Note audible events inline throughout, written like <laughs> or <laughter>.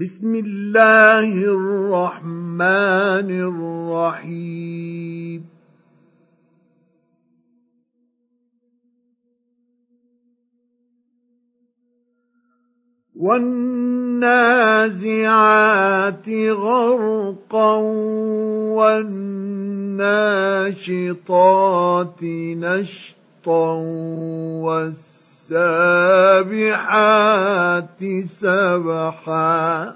بسم الله الرحمن الرحيم. والنازعات غرقا والناشطات نشطا والسابحات سبحا.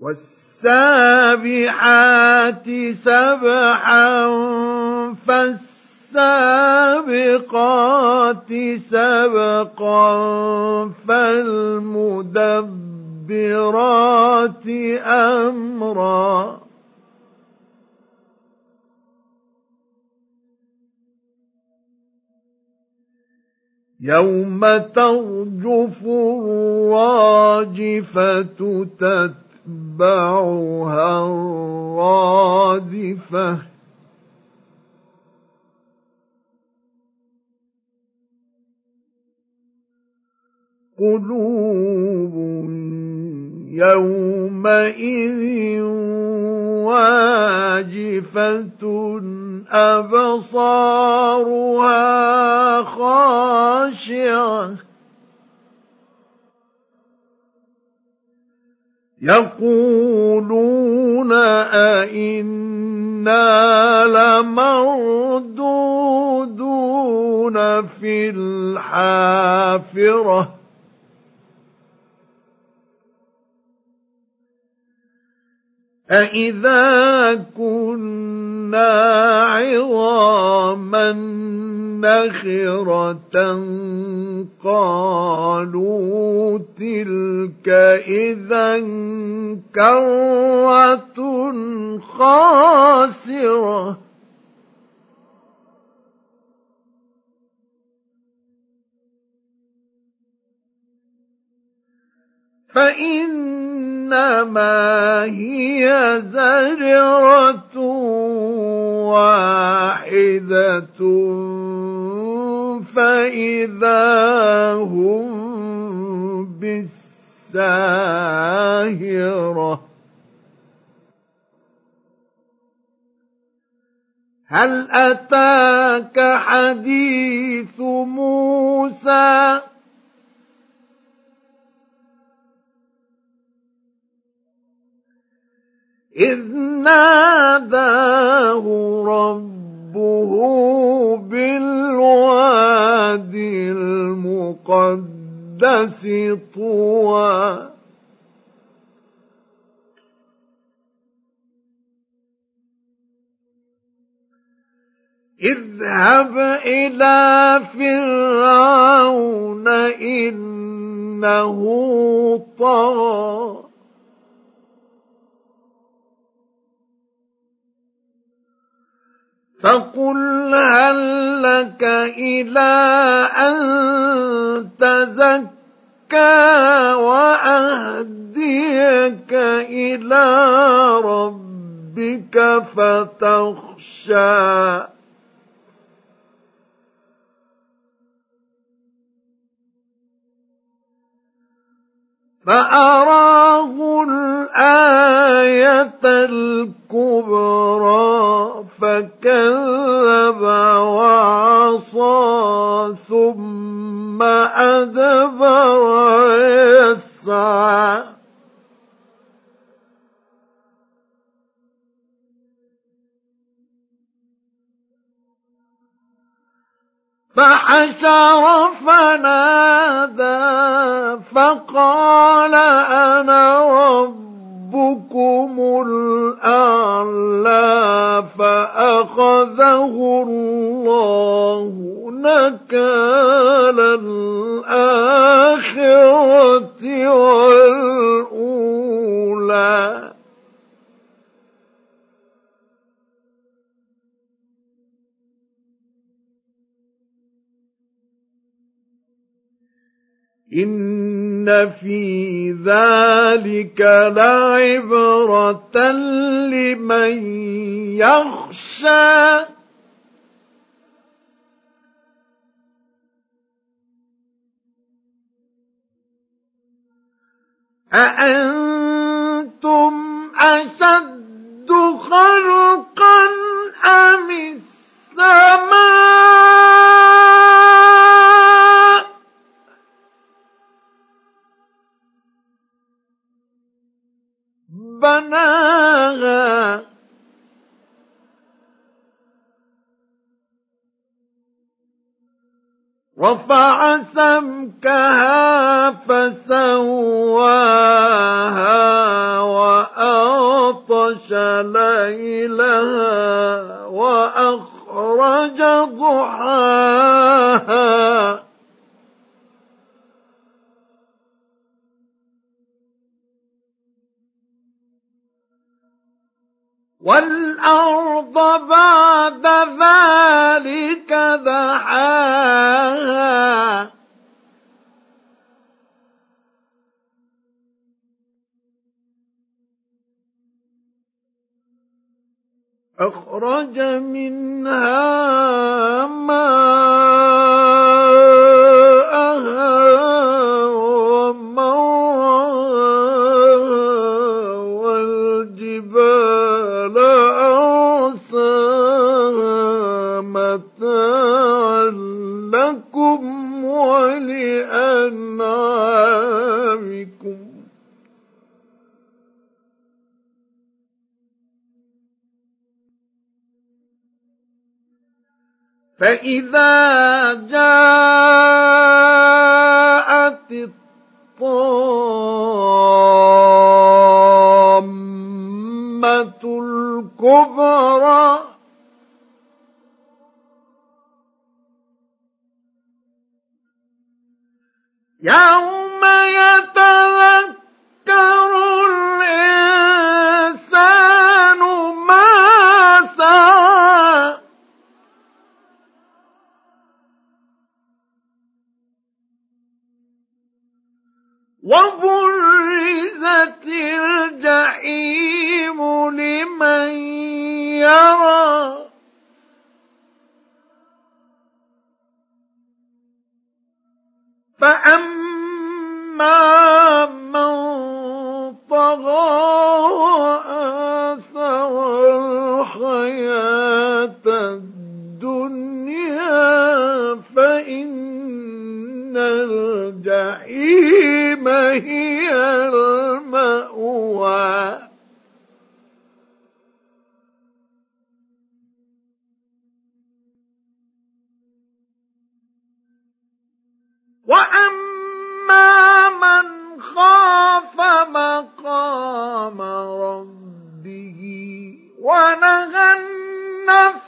والسابحات سبحا فالسابقات سبقا فالمدبرات أمرا. يوم ترجف الراجفة تتبع تتبعها الرادفة. قلوب يومئذ واجفة أبصارها خاشعة. يقولون أئنا لمردودون في الحافرة. أإذا كنا عظاما نخرة قالوا تلك إذا كرة خاسرة فإنما هي زجرة واحدة فإذا هم بالساهرة. هل أتاك حديث موسى؟ إذ ناداه ربه بالواد المقدس طوى اذهب إلى فرعون إنه طغى فقل هل لك إلى أن تزكى وأهديك إلى ربك فتخشى. فأراه الآية الكبرى فكذب وعصى ثم أدبر يسعى. فحشر فنادى فقال أنا ربكم الأعلى فأخذه الله نكال الآخرة والأولى. إن في ذلك لعبرة لمن يخشى. أأنتم أشد بناها. رفع سمكها فسواها وأغطش ليلها وأخرج ضحاها. والأرض بعد ذلك دحاها. أخرج منها فإذا جاءت الطامة الكبرى يوم يتذكر وبرزت الجحيم لمن يرى. فأما من هي المأوى. وأما من خاف مقام ربه ونهى النفس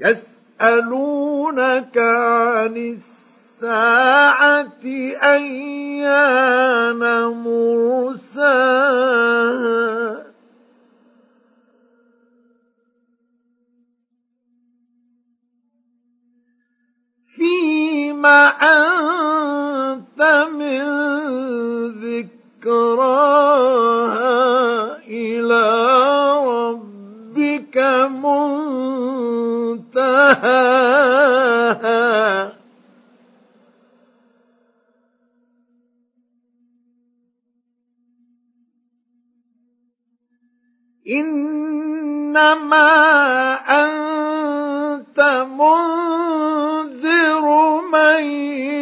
يسألونك عن الساعة أيان مرساها فيما أنت <laughs> إنما أنت منذر من